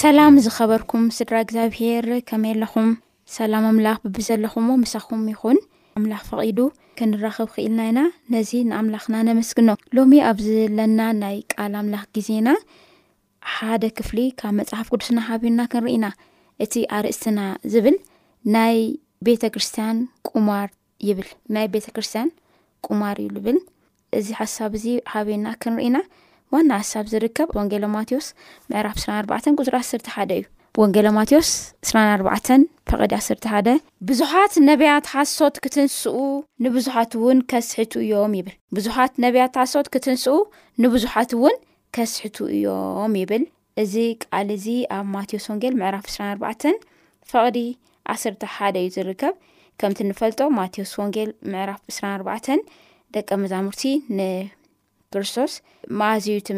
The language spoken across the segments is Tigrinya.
ሰላም ዝኸበርኩም ስድራ እግዚኣብሄር ከመይ ኣለኹም ሰላም ኣምላኽ ብብዘለኹምዎ ምሳኹም ይኹን ኣምላኽ ፈቒዱ ክንራኸብ ክኢልና ኢና ነዚ ንኣምላኽና ነመስግኖ ሎሚ ኣብዚ ዘለና ናይ ቃል ኣምላኽ ግዜና ሓደ ክፍሊ ካብ መጽሓፍ ቅዱስና ሓቢርና ክንርኢና እቲ ኣርእስትና ዝብል ናይ ቤተ ክርስትያን ቁማር ይብል ናይ ቤተ ክርስትያን ቁማር እዩ ልብል እዚ ሓሳብ እዚ ሃበና ክንርኢና ዋና ሓሳብ ዝርከብ ወንጌለ ማቴዎስ ምዕራፍ 24 ቁፅሪ 11 እዩ ወንጌለ ማቴዎስ 24 ፈቐዲ 11 ብዙሓት ነቢያት ሓሶት ክትንስኡ ንብዙሓት እውን ከስሕቱ እዮም ይብል ብዙሓት ነቢያት ሓሶት ክትንስኡ ንብዙሓት እውን ከስሕቱ እዮም ይብል እዚ ቃል እዚ ኣብ ማቴዎስ ወንጌል ምዕራፍ 24 ፈቕዲ 11 እዩ ዝርከብ ከምቲ ንፈልጦ ማቴዎስ ወንጌል ምዕራፍ 24 ደቀ መዛሙርቲ ክርስቶስ መኣዝዩ እቲ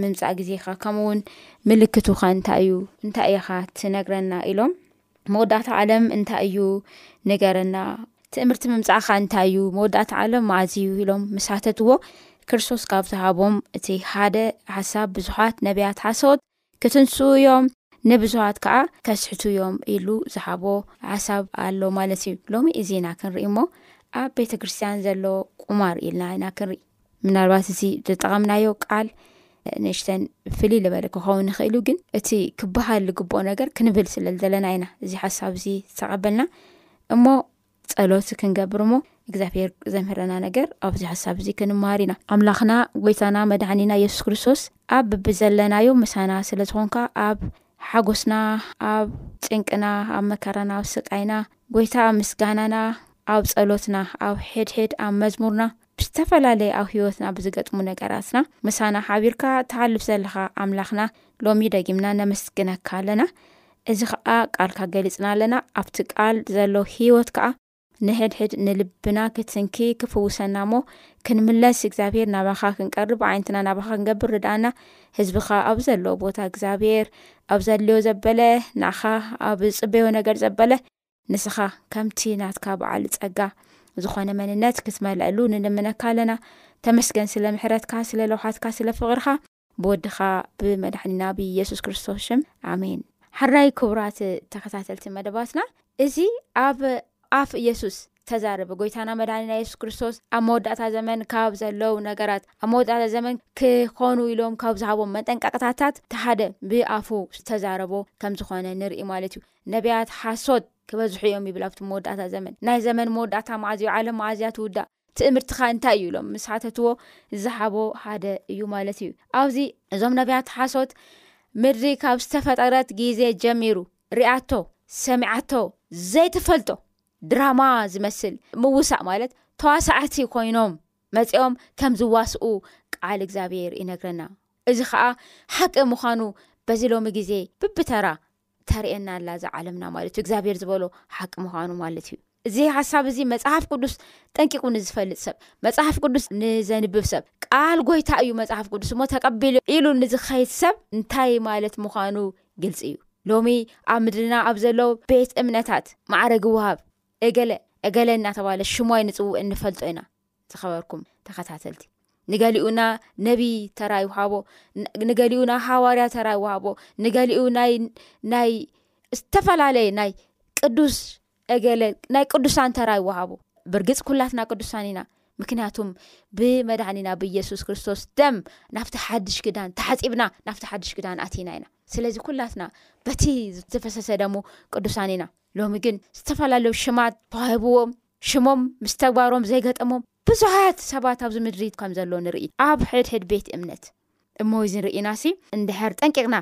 ምምፃእ ግዜኻ ከምኡ ውን ምልክቱኻ እንታይ እዩ እንታይ ኢኻ ትነግረና ኢሎም መወዳእታ ዓለም እንታይ እዩ ንገረና ትእምርቲ ምምፃእካ እንታይ እዩ መወዳእታ ዓለም ማእዝ እዩ ኢሎም ምሳተትዎ ክርስቶስ ካብ ዝሃቦም እቲ ሓደ ሓሳብ ብዙሓት ነቢያት ሓሶት ክትንስ እዮም ንብዙሃት ከዓ ከስሕቱ እዮም ኢሉ ዝሓቦ ሓሳብ ኣሎ ማለት እዩ ሎሚ እዚና ክንርኢሞ ኣብ ቤተ ክርስትያን ዘሎ ቁማር ኢልና ኢና ክንርኢ ምናልባት እዚ ዝተጠቐምናዮ ቃል ንእሽተን ፍልይ ዝበለ ክኸውን ይኽእሉ ግን እቲ ክበሃል ዝግብኦ ነገር ክንብል ስለ ዘለና ኢና እዚ ሓሳብ እዚ ዝተቐበልና እሞ ጸሎት ክንገብር እሞ እግዚኣብሄር ዘምህረና ነገር ኣብዚ ሓሳብ እዚ ክንምሃር ኢና ኣምላኽና ጎይታና መድሓኒና የሱስ ክርስቶስ ኣብ ብብዘለናዮ ምሳና ስለ ዝኾንካ ኣብ ሓጎስና ኣብ ጭንቅና ኣብ መከራና ኣብ ስቃይና ጎይታ ምስጋናና ኣብ ጸሎትና ኣብ ሕድሕድ ኣብ መዝሙርና ብዝተፈላለየ ኣብ ሕይወትና ብዝገጥሙ ነገራትና ምሳና ሓቢርካ ተሃልፍ ዘለኻ ኣምላኽና ሎሚ ደጊምና ነመስግነካ ኣለና እዚ ኸዓ ቃልካ ገሊጽና ኣለና ኣብቲ ቃል ዘሎ ሕይወት ከዓ ንሕድሕድ ንልብና ክትንኪ ክፍውሰና እሞ ክንምለስ እግዚኣብሔር ናባኻ ክንቀርብ ዓይነትና ናባኻ ክንገብር ርድኣና ህዝብኻ ኣብ ዘለዎ ቦታ እግዚኣብሔር ኣብ ዘድልዮ ዘበለ ንኻ ኣብ ዝፅበዮ ነገር ዘበለ ንስኻ ከምቲ ናትካ በዓል ጸጋ ዝኾነ መንነት ክትመልኣሉ ንልምነካ ኣለና ተመስገን ስለ ምሕረትካ ስለ ለውሓትካ ስለ ፍቕርኻ ብወድኻ ብመድሕኒና ብየሱስ ክርስቶስ ሽም ኣሜን ሓራይ ክቡራት ተኸታተልቲ መደባትና እዚ ኣብ ኣፍ የሱስ ተዛረበ ጎይታና መድኒና የሱስ ክርስቶስ ኣብ መወዳእታ ዘመን ካብ ዘለው ነገራት ኣብ መወዳእታ ዘመን ክኾኑ ኢሎም ካብ ዝሃቦም መጠንቀቅታታት ተሓደ ብኣፉ ዝተዛረቦ ከም ዝኾነ ንርኢ ማለት እዩ ነቢያት ሓሶት ክበዝሑ እዮም ይብል ኣብቲ መወዳእታ ዘመን ናይ ዘመን መወዳእታ መዓዝ እዩ ዓለም መዓዝ እያ ትውዳእ ትእምርትኻ እንታይ እዩ ኢሎም ምስ ሓተትዎ ዝሓቦ ሓደ እዩ ማለት እዩ ኣብዚ እዞም ነቢያት ሓሶት ምድሪ ካብ ዝተፈጠረት ግዜ ጀሚሩ ርኣቶ ሰሚዓቶ ዘይትፈልጦ ድራማ ዝመስል ምውሳእ ማለት ተዋሳዕቲ ኮይኖም መፂኦም ከም ዝዋስኡ ቃል እግዚኣብሔር ይነግረና እዚ ከዓ ሓቂ ምዃኑ በዚ ሎሚ ግዜ ብብተራ ተርእየና ኣላ እዛ ዓለምና ማለት እዩ እግዚኣብሔር ዝበሎ ሓቂ ምዃኑ ማለት እዩ እዚ ሓሳብ እዚ መፅሓፍ ቅዱስ ጠንቂቁ ንዝፈልጥ ሰብ መፅሓፍ ቅዱስ ንዘንብብ ሰብ ቃል ጎይታ እዩ መፅሓፍ ቅዱስ እሞ ተቀቢሉ ኢሉ ንዝኸይድ ሰብ እንታይ ማለት ምዃኑ ግልፂ እዩ ሎሚ ኣብ ምድሪና ኣብ ዘለው ቤት እምነታት ማዕረግ ውሃብ እገለ እገለ እናተባሃለ ሽሞይ ንፅውእ እንፈልጦ ኢና ዝኸበርኩም ተኸታተልቲ ንገሊኡና ነቢ ተራ ይውሃቦ ንገሊኡና ሃዋርያ ተራ ይውሃቦ ንገሊኡ ናይ ዝተፈላለየ ናይ ቅዱስ እገለ ናይ ቅዱሳን ተራ ይውሃቦ ብርግፅ ኩላትና ቅዱሳን ኢና ምክንያቱም ብመድኒና ብየሱስ ክርስቶስ ደም ናብቲ ሓድሽ ክዳን ተሓፂብና ናብቲ ሓድሽ ክዳን ኣትና ኢና ስለዚ ኩላትና በቲ ዝተፈሰሰ ደሞ ቅዱሳን ኢና ሎሚ ግን ዝተፈላለዩ ሽማት ተዋሂብዎም ሽሞም ምስ ተግባሮም ዘይገጠሞም ብዙሓት ሰባት ኣብዚ ምድሪ ከም ዘሎ ንርኢ ኣብ ሕድሕድ ቤት እምነት እሞ እዚ ርኢናሲ እንድሕር ጠንቂቕና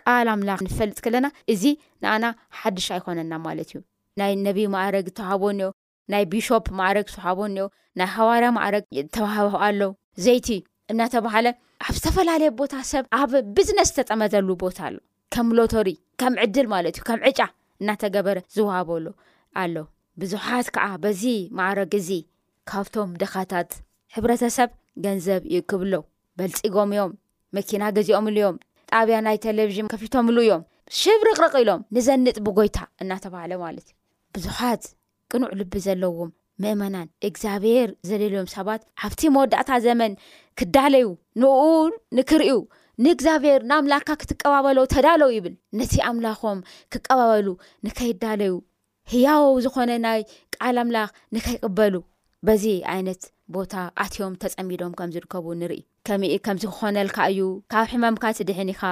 ቃል ኣምላኽ ንፈልጥ ከለና እዚ ንኣና ሓድሽ ኣይኮነና ማለት እዩ ናይ ነቢይ ማእረግ ተዋህቦ እኒኦ ናይ ቢሾፕ ማእረግ ተዋህቦ እኒኦ ናይ ሃዋርያ ማእረግ ተዋህቦ ኣሎ ዘይቲ እናተባሃለ ኣብ ዝተፈላለየ ቦታ ሰብ ኣብ ብዝነስ ዝተጠመደሉ ቦታ ኣሎ ከም ሎቶሪ ከም ዕድል ማለት እዩ ከም ዕጫ እናተገበረ ዝውሃበሉ ኣሎ ብዙሓት ከዓ በዚ ማዕረግ እዚ ካብቶም ድኻታት ሕብረተሰብ ገንዘብ ይክብሎ በልፂጎም እዮም መኪና ገዚኦምሉ እዮም ጣብያ ናይ ቴሌቭዥን ከፊቶምሉ እዮም ሽብ ርቅርቅ ኢሎም ንዘንጥ ብጎይታ እናተባሃለ ማለት እዩ ብዙሓት ቅኑዕ ልቢ ዘለዎም ምእመናን እግዚኣብሔር ዘሌልዮም ሰባት ኣብቲ መወዳእታ ዘመን ክዳለዩ ንኡ ንክርእዩ ንእግዚኣብሔር ንኣምላካ ክትቀባበሎ ተዳለው ይብል ነቲ ኣምላኾም ክቀባበሉ ንከይዳለዩ ህያው ዝኾነ ናይ ቃል ኣምላኽ ንከይቅበሉ በዚ ዓይነት ቦታ ኣትዮም ተጸሚዶም ከም ዝርከቡ ንርኢ ከምኢ ከምቲ ክኾነልካ እዩ ካብ ሕማምካ ትድሕን ኢኻ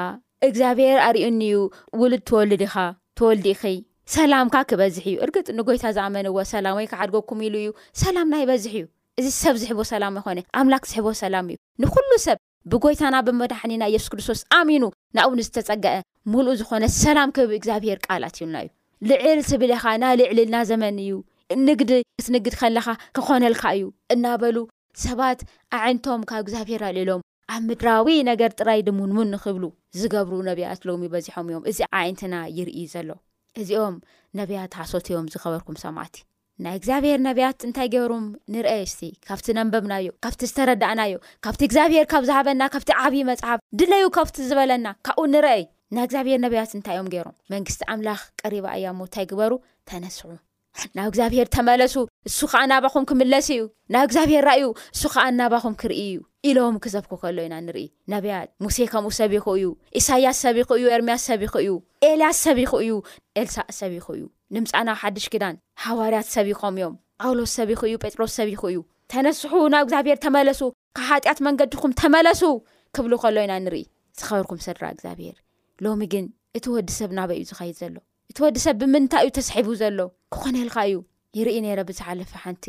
እግዚኣብሔር ኣርእዩኒ እዩ ውሉድ ትወልድ ኢኻ ትወልዲ ኢኺ ሰላምካ ክበዝሕ እዩ እርግጥ ንጎይታ ዝኣመንዎ ሰላም ወይ ክሓድገኩም ኢሉ እዩ ሰላም ናይ በዝሕ እዩ እዚ ሰብ ዝሕቦ ሰላም ኣይኮነ ኣምላክ ዝሕቦ ሰላም እዩ ንኩሉ ሰብ ብጎይታና ብመድሓኒና ኢየሱስ ክርስቶስ ኣሚኑ ናብኡ ንዝተጸገዐ ሙሉእ ዝኾነ ሰላም ክህብ እግዚኣብሔር ቃል ኣትዩልና እዩ ልዕል ትብል ኢኻ ናልዕልልና ዘመን እዩ ንግድ ክትንግድ ከለኻ ክኾነልካ እዩ እናበሉ ሰባት ኣዕንቶም ካብ እግዚኣብሔር ኣልዒሎም ኣብ ምድራዊ ነገር ጥራይ ድሙንሙን ንኽብሉ ዝገብሩ ነቢያት ሎሚ በዚሖም እዮም እዚ ኣዒንትና ይርእይ ዘሎ እዚኦም ነቢያት ሓሶት እዮም ዝኸበርኩም ሰማዕቲ ናይ እግዚኣብሔር ነቢያት እንታይ ገይሩም ንርአ ስቲ ካብቲ ነንበብናዮ ካብቲ ዝተረዳእናዮ ካብቲ እግዚኣብሔር ካብ ዝሃበና ካብቲ ዓብዪ መፅሓፍ ድለዩ ካብቲ ዝበለና ካብኡ ንርአይ ናይ እግዚኣብሔር ነቢያት እንታይ እዮም ገይሮም መንግስቲ ኣምላኽ ቀሪባ እያ ሞ እንታይ ግበሩ ተነስዑ ናብ እግዚኣብሄር ተመለሱ እሱ ከዓ ናባኹም ክምለስ እዩ ናብ እግዚኣብሄር ራእዩ እሱ ከዓ ናባኹም ክርኢ እዩ ኢሎም ክሰብኩ ከሎ ኢና ንርኢ ነብያት ሙሴ ከምኡ ሰቢኹ እዩ ኢሳያስ ሰቢኹ እዩ ኤርምያስ ሰቢኹ እዩ ኤልያስ ሰቢኹ እዩ ኤልሳእ ሰቢኹ እዩ ንምፃና ሓድሽ ክዳን ሃዋርያት ሰቢኾም እዮም ጳውሎስ ሰቢኹ እዩ ጴጥሮስ ሰቢኹ እዩ ተነስሑ ናብ እግዚኣብሄር ተመለሱ ካብ ሓጢኣት መንገድኹም ተመለሱ ክብሉ ከሎ ኢና ንርኢ ዝኸበርኩም ስድራ እግዚኣብሄር ሎሚ ግን እቲ ወዲ ሰብ ናበይ እዩ ዝኸይድ ዘሎ እቲ ወዲ ሰብ ብምንታይ እዩ ተስሒቡ ዘሎ ክኾነልካ እዩ ይርኢ ነይረ ብዝሓለፈ ሓንቲ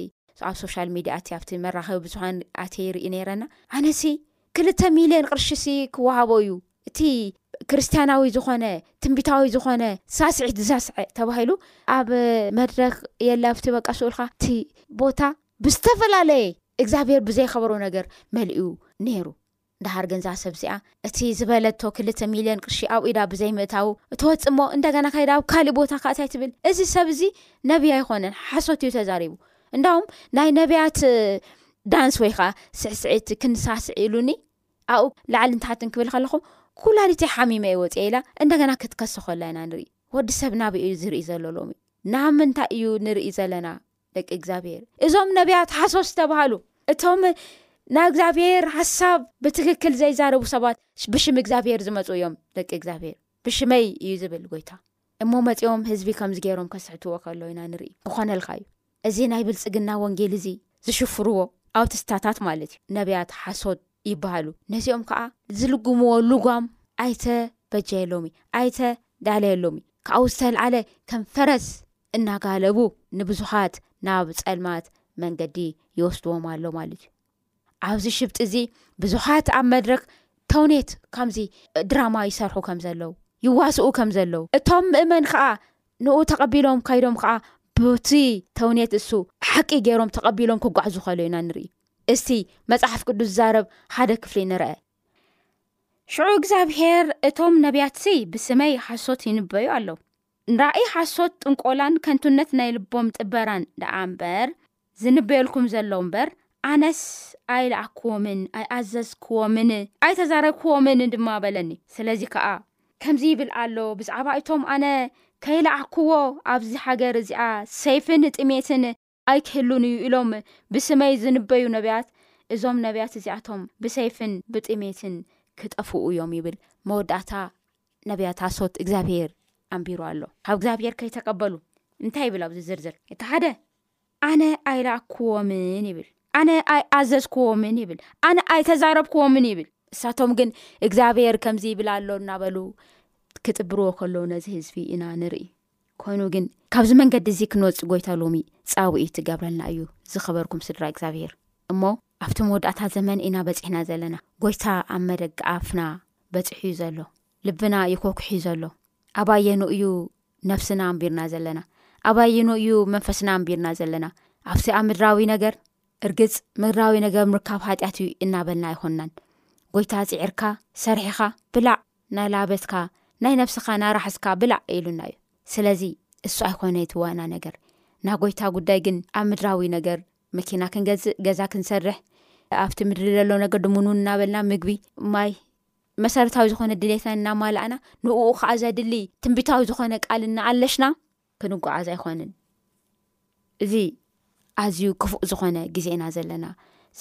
ኣብ ሶሻል ሚድያ ኣትየ ኣብቲ መራኸቢ ብዙሃን ኣትየ ይርኢ ነይረ እና ኣነሲ ክልተ ሚልዮን ቅርሺ ሲ ክወሃቦ እዩ እቲ ክርስትያናዊ ዝኾነ ትንቢታዊ ዝኾነ ሳስዒት ዝሳስዐ ተባሂሉ ኣብ መድረክ የለ ኣብቲ በቃ ስኡልካ እቲ ቦታ ብዝተፈላለየ እግዚኣብሄር ብዘይከበሮ ነገር መልኡ ነይሩ ደሓር ግን እዛ ሰብ እዚኣ እቲ ዝበለቶ ክልተ ሚልዮን ቅርሺ ኣብ ኢዳ ብዘይ ምእታዉ ትወጽእ እሞ እንደገና ከይዳ ኣብ ካሊእ ቦታ ከኣ እንታይ ትብል እዚ ሰብ እዚ ነብይ ኣይኾነን ሓሶት እዩ ተዛሪቡ እንዳዉም ናይ ነብያት ዳንስ ወይ ከኣ ስዕስዒት ክንሳስዕ ኢሉኒ ኣብኡ ላዕሊ ንታሓትን ክብል ከለኹ ኩላሊተይ ሓሚመ እየ ወጽኤ ኢላ እንደገና ክትከሶ ከላ ኢና ንርኢ ወዲ ሰብ ናበይ እዩ ዝርኢ ዘሎ ሎሚ ናብ ምንታይ እዩ ንርኢ ዘለና ደቂ እግዚኣብሔር እዞም ነቢያት ሓሶት ዝተባሃሉ እቶም ናይ እግዚኣብሔር ሓሳብ ብትክክል ዘይዛረቡ ሰባት ብሽም እግዚኣብሔር ዝመፁ እዮም ደቂ እግዚኣብሔር ብሽመይ እዩ ዝብል ጎይታ እሞ መፂኦም ህዝቢ ከምዚ ገይሮም ከስሕትዎ ከሎ ኢና ንርኢ ክኾነልካ እዩ እዚ ናይ ብልፅግና ወንጌል እዚ ዝሽፍርዎ ኣውትስታታት ማለት እዩ ነቢያት ሓሶት ይበሃሉ ነዚኦም ከዓ ዝልጉምዎ ልጓም ኣይተ በጃየሎምዩ ኣይተ ዳለየሎምዩ ካብኡ ዝተልዓለ ከም ፈረስ እናጋለቡ ንብዙሓት ናብ ጸልማት መንገዲ ይወስድዎም ኣሎ ማለት እዩ ኣብዚ ሽብጢ እዚ ብዙሓት ኣብ መድረክ ተውኔት ከምዚ ድራማ ይሰርሑ ከም ዘለዉ ይዋስኡ ከም ዘለዉ እቶም ምእመን ከዓ ንኡ ተቐቢሎም ካይዶም ከዓ ብቲ ተውኔት እሱ ሓቂ ገይሮም ተቐቢሎም ክጓዕዙ ከሎ ኢና ንርኢ እስቲ መፅሓፍ ቅዱስ ዝዛረብ ሓደ ክፍሊ ንርአ ሽዑ እግዚኣብሄር እቶም ነቢያትሲ ብስመይ ሓሶት ይንበዩ ኣለዉ ንራእይ ሓሶት ጥንቆላን ከንቱነት ናይ ልቦም ጥበራን ደኣ እምበር ዝንበየልኩም ዘሎ እምበር ኣነስ ኣይለኣክዎምን ኣይኣዘዝክዎምን ኣይተዛረብክዎምን ድማ በለኒ ስለዚ ከኣ ከምዚ ይብል ኣሎ ብዛዕባ እቶም ኣነ ከይለኣክዎ ኣብዚ ሃገር እዚኣ ሰይፍን ጥሜትን ኣይክህሉን እዩ ኢሎም ብስመይ ዝንበዩ ነብያት፣ እዞም ነብያት እዚኣቶም ብሰይፍን ብጥሜትን ክጠፍኡ እዮም ይብል። መወዳእታ ነብያት ኣሶት እግዚኣብሄር ኣንቢሩ ኣሎ። ካብ እግዚኣብሄር ከይተቀበሉ እንታይ ይብል ኣብዚ ዝርዝር እቲ ሓደ ኣነ ኣይላኣክዎምን ይብል። ኣነ ኣይ ኣዘዝክዎምን ይብል። ኣነ ኣይተዛረብክዎምን ይብል። እሳቶም ግን እግዚኣብሔር ከምዚ ይብል ኣሎ እናበሉ ክጥብርዎ ከለዉ ነዚ ህዝቢ ኢና ንርኢ ኮይኑ ግን ካብዚ መንገዲ እዚ ክንወፅእ ጎይታ ሎሚ ፃውኢት ትገብረልና እዩ ዝኸበርኩም ስድራ እግዚኣብሄር እሞ ኣብቲ መወዳእታ ዘመን ኢና በፂሕና ዘለና ጎይታ ኣብ መደግ ኣፍና በፂሑ እዩ ዘሎ ልብና ይኮኩሕ እዩ ዘሎ ኣባየኑ እዩ ነፍስና ኣንቢርና ዘለና ኣባይኑ እዩ መንፈስና ኣንቢርና ዘለና ኣብቲ ኣብ ምድራዊ ነገር እርግፅ ምድራዊ ነገር ምርካብ ሃጢኣት እዩ እናበልና ኣይኮናን ጎይታ ፅዒርካ ሰርሒኻ ብላዕ ናይ ላበትካ ናይ ነብስካ ናራሕስካ ብላዕ ኢሉና እዩ ስለዚ እሱ ኣይኮነ እቲ ዋና ነገር ናጎይታ ጉዳይ ግን ኣብ ምድራዊ ነገር መኪና ክንገዝእ ገዛ ክንሰርሕ ኣብቲ ምድሪ ዘሎ ነገር ድሙኑን እናበልና ምግቢ ማይ መሰረታዊ ዝኮነ ድሌትና እናማላእና ንኡ ከዓ ዘድሊ ትንቢታዊ ዝኮነ ቃል እናኣለሽና ክንጓዓዝ ኣይኮንን እዚ ኣዝዩ ክፉእ ዝኾነ ግዜ ኢና ዘለና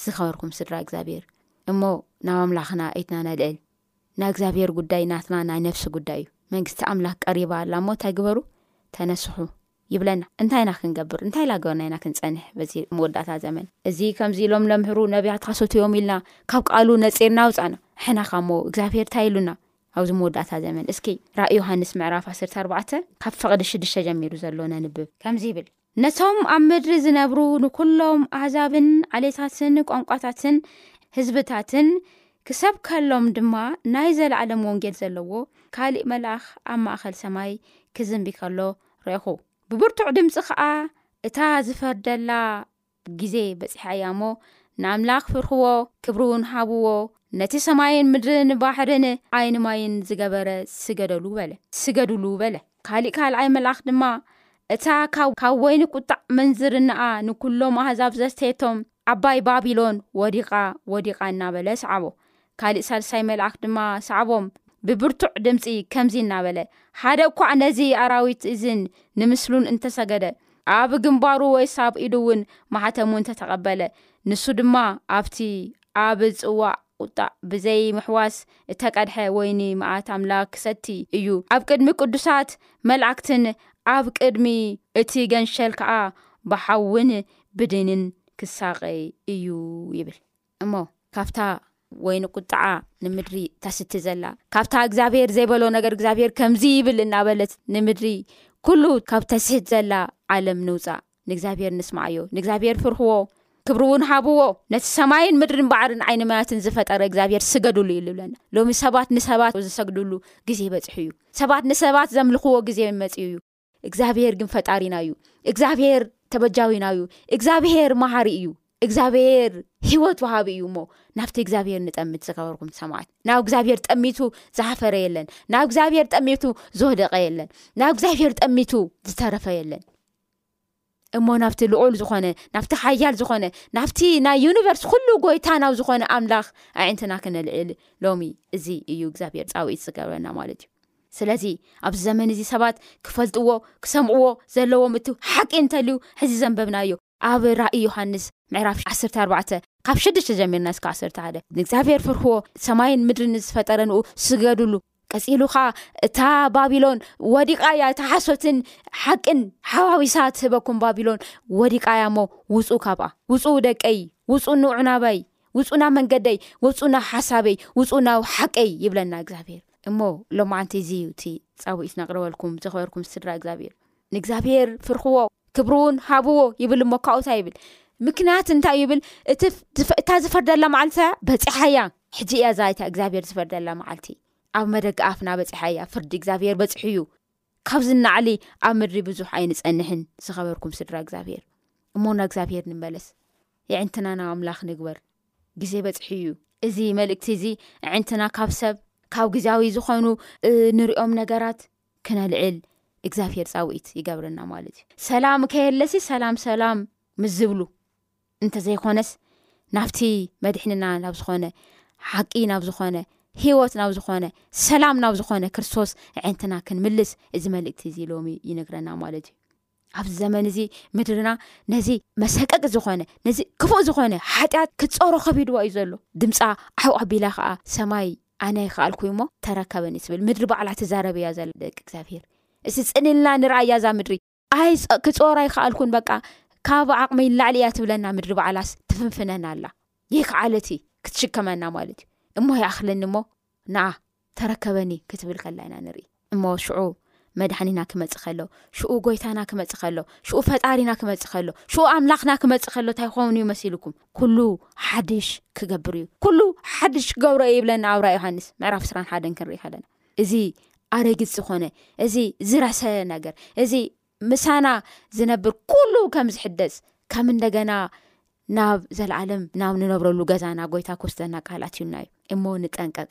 ዝኸበርኩም ስድራ እግዚኣብሄር እሞ ናብ ኣምላኽና ኢትና ነልእል ናይ እግዚኣብሄር ጉዳይ ናትና ናይ ነፍሲ ጉዳይ እዩ መንግስቲ ኣምላኽ ቀሪባ ኣላ እሞ እንታይ ግበሩ ተነስሑ ይብለና እንታይ ኢና ክንገብር እንታይ ላገበና ኢና ክንፀንሕ በዚ መወዳእታ ዘመን እዚ ከምዚ ኢሎም ለምህሩ ነብያት ካሰትዮም ኢልና ካብ ቃሉ ነፂርና ኣውፃእና ሕናኻ እሞ እግዚኣብሄር እንታይ ኢሉና ኣብዚ መወዳእታ ዘመን፣ እስኪ ራእይ ዮሃንስ ምዕራፍ ዓሰርተ ኣርባዕተ ካብ ፍቕዲ ሽዱሽተ ጀሚሩ ዘሎ ነንብብ። ከምዚ ይብል፣ ነቶም ኣብ ምድሪ ዚነብሩ ንዅሎም ኣህዛብን ዓሌታትን ቋንቋታትን ህዝብታትን ክሰብከሎም ድማ ናይ ዘለኣለም ወንጌል ዘለዎ ካልእ መልኣኽ ኣብ ማእከል ሰማይ ክዝንቢ ከሎ ረእኹ። ብብርቱዕ ድምጺ ኸኣ እታ ዝፈርደላ ግዜ በጺሓ እያ እሞ ንኣምላኽ ፍርሕዎ ክብርውን ሃብዎ ነቲ ሰማይን ምድርን ባሕርን ዓይኒ ማይን ዝገበረ ስገደሉ በለ ስገዱሉ በለ ካሊእ ካልኣይ መልኣኽ ድማ እታ ካብ ካብ ወይኒ ቁጣዕ ምንዝርናኣ ንኩሎም ኣህዛብ ዘስተየቶም ዓባይ ባቢሎን ወዲቓ ወዲቓ እናበለ ሰዓቦ ካሊእ ሳልሳይ መልኣኽ ድማ ሰዓቦም፣ ብብርቱዕ ድምጺ ከምዚ እናበለ፣ ሓደ እኳ ነዚ ኣራዊት እዝን ንምስሉን እንተ ሰገደ፣ ኣብ ግንባሩ ወይስ ኣብ ኢዱ እውን ማኅተሙ እንተ ተቐበለ፣ ንሱ ድማ ኣብቲ ኣብ ጽዋእ ቍጣ ብዘይ ምሕዋስ እተቀድሐ ወይኒ መዓት ኣምላኽ ኪሰቲ እዩ፣ ኣብ ቅድሚ ቅዱሳት መላእክትን ኣብ ቅድሚ እቲ ገንሸል ከኣ ብሓውን ብዲንን ኪሳቐይ እዩ ይብል። እሞ ካብታ ወይኒ ቁጥዓ ንምድሪ ተስቲ ዘላ ካብታ እግዚኣብሄር ዘይበሎ ነገር እግዚኣብሄር ከምዚ ይብል እናበለት ንምድሪ ኩሉ ካብ ተስህት ዘላ ዓለም ንውፃእ ንእግዚኣብሄር ንስማዓዮ ንእግዚኣብሄር ፍርህዎ ክብሪ እውን ሃብዎ ነቲ ሰማይን ምድርን ባዕርን ዓይኒ ማያትን ዝፈጠረ እግዚኣብሄር ስገድሉ እዩ ዝብለና ሎሚ ሰባት ንሰባት ዝሰግድሉ ግዜ በፅሑ እዩ ሰባት ንሰባት ዘምልኽዎ ግዜ መፅኡ እዩ እግዚኣብሄር ግን ፈጣሪና እዩ እግዚኣብሄር ተበጃዊና እዩ እግዚኣብሄር መሃሪ እዩ እግዚኣብሄር ሂወት ውሃቢ እዩ እሞ ናብቲ እግዚኣብሄር ንጠምት ዝከበርኩም ሰማዕት ናብ እግዚኣብሄር ጠሚቱ ዝሓፈረ የለን ናብ እግዚኣብሄር ጠሚቱ ዝወደቀ የለን ናብ እግዚኣብሄር ጠሚቱ ዝተረፈ የለን እሞ ናብቲ ልዑል ዝኾነ ናብቲ ሓያል ዝኾነ ናብቲ ናይ ዩኒቨርስ ኩሉ ጎይታ ናብ ዝኾነ ኣምላኽ ኣዒንትና ክነልዕል ሎሚ እዚ እዩ እግዚኣብሔር ፃውዒት ዝገብረና ማለት እዩ ስለዚ ኣብዚ ዘመን እዚ ሰባት ክፈልጥዎ ክሰምዕዎ ዘለዎም እቲ ሓቂ እንተልዩ ሕዚ ዘንበብናዮ ኣብ ራእይ ዮሃንስ ምዕራፍ 14 ካብ ሽዱሽተ ጀሚርና ስካ ዓሰርተ ሓደ ንእግዚኣብሔር ፍርህዎ ሰማይን ምድሪ ንዝፈጠረ ንኡ ስገድሉ ቀፂሉ ኸዓ እታ ባቢሎን ወዲቃ እያ እታ ሓሶትን ሓቅን ሓዋዊሳ ትህበኩም ባቢሎን ወዲቃ እያ እሞ ውፁ ካብኣ ውፁ ደቀይ ውፁ ንዑናባይ ውፁ ናብ መንገደይ ውፁ ናብ ሓሳበይ ውፁ ናብ ሓቀይ ይብለና እግዚኣብሄር እሞ ሎማዓንቲ እዚ እዩ እቲ ፃውዒት ነቅርበልኩም ዘክበርኩም ስድራ እግዚኣብሄር ንእግዚኣብሄር ፍርኽዎ ክብርውን ሃብዎ ይብል እሞ ካብኡ እንታይ ይብል ምክንያት እንታይ ይብል እታ ዝፈርደላ መዓልቲ በፂሓያ ሕጂ እያ ዛይታ እግዚኣብሄር ዝፈርደላ መዓልቲ ኣብ መደግ ኣፍና በፂሓ እያ ፍርዲ እግዚኣብሄር በፅሑ እዩ ካብ ዝናዕሊ ኣብ ምድሪ ብዙሕ ኣይንፀንሕን ዝኸበርኩም ስድራ እግዚኣብሄር እሞ ና እግዚኣብሄር ንመለስ የዕንትና ናብ ኣምላኽ ንግበር ግዜ በፅሑ እዩ እዚ መልእክቲ እዚ ኣዕንትና ካብ ሰብ ካብ ግዜያዊ ዝኾኑ ንሪኦም ነገራት ክነልዕል እግዚኣብሄር ፃውኢት ይገብረና ማለት እዩ ሰላም ከየለሲ ሰላም ሰላም ምስ ዝብሉ እንተዘይኮነስ ናብቲ መድሕንና ናብ ዝኾነ ሓቂ ናብ ዝኾነ ሂወት ናብ ዝኾነ ሰላም ናብ ዝኾነ ክርስቶስ ዕንትና ክንምልስ እዚ መልእክቲ እዚ ሎሚ ይነግረና ማለት እዩ ኣብዚ ዘመን እዚ ምድርና ነዚ መሰቀቂ ዝኾነ ነዚ ክፉእ ዝኾነ ሓጢኣት ክትፀሮ ከቢድዋ እዩ ዘሎ ድምፃ ዓው ኣቢላ ከዓ ሰማይ ኣነ ይክኣልኩዩ እሞ ተረከበኒ ትብል ምድሪ ባዕላ ትዛረብ እያ ዘለ ደቂ እግዚኣብሄር እዚ ፅንልና ንርኣያ እዛ ምድሪ ኣይ ክፆር ኣይክኣልኩን በቃ ካብ ዓቕሚ ይላዕሊ እያ ትብለና ምድሪ ባዕላስ ትፍንፍነና ኣላ ይክዓለት ክትሽከመና ማለት እዩ እሞ ይኣኽለኒ እሞ ንኣ ተረከበኒ ክትብል ከላ ኢና ንርኢ እሞ ሽዑ መድሓኒና ክመፅ ከሎ ሽኡ ጎይታና ክመፅ ከሎ ሽኡ ፈጣሪና ክመፅ ከሎ ሽኡ ኣምላኽና ክመፅ ከሎ እንታይ ክኸውን እዩ መሲልኩም ኩሉ ሓድሽ ክገብር እዩ ኩሉ ሓድሽ ክገብሮ ዩ ይብለና ኣብራ ዮሃንስ ምዕራፍ ስራን ሓደን ክንርኢ ከለና እዚ ኣረጊፅ ዝኾነ እዚ ዝረሰ ነገር እዚ ምሳና ዝነብር ኩሉ ከም ዝሕደፅ ከም እንደገና ናብ ዘለኣለም ናብ ንነብረሉ ገዛና ጎይታ ክወስደና ቃላት እዩና እዩ እሞ ንጠንቀቅ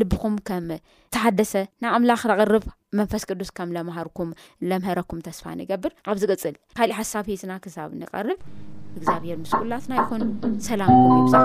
ልብኹም ከም ተሓደሰ ንኣምላኽ ረቕርብ መንፈስ ቅዱስ ከም ለመሃርኩም ለምህረኩም ተስፋ ንገብር ኣብ ዝቅጽል ካሊእ ሓሳብ ሒዝና ክሳብ ንቐርብ እግዚኣብሔር ምስ ኩላትና ይኹን ሰላምኩም ይብዛሕ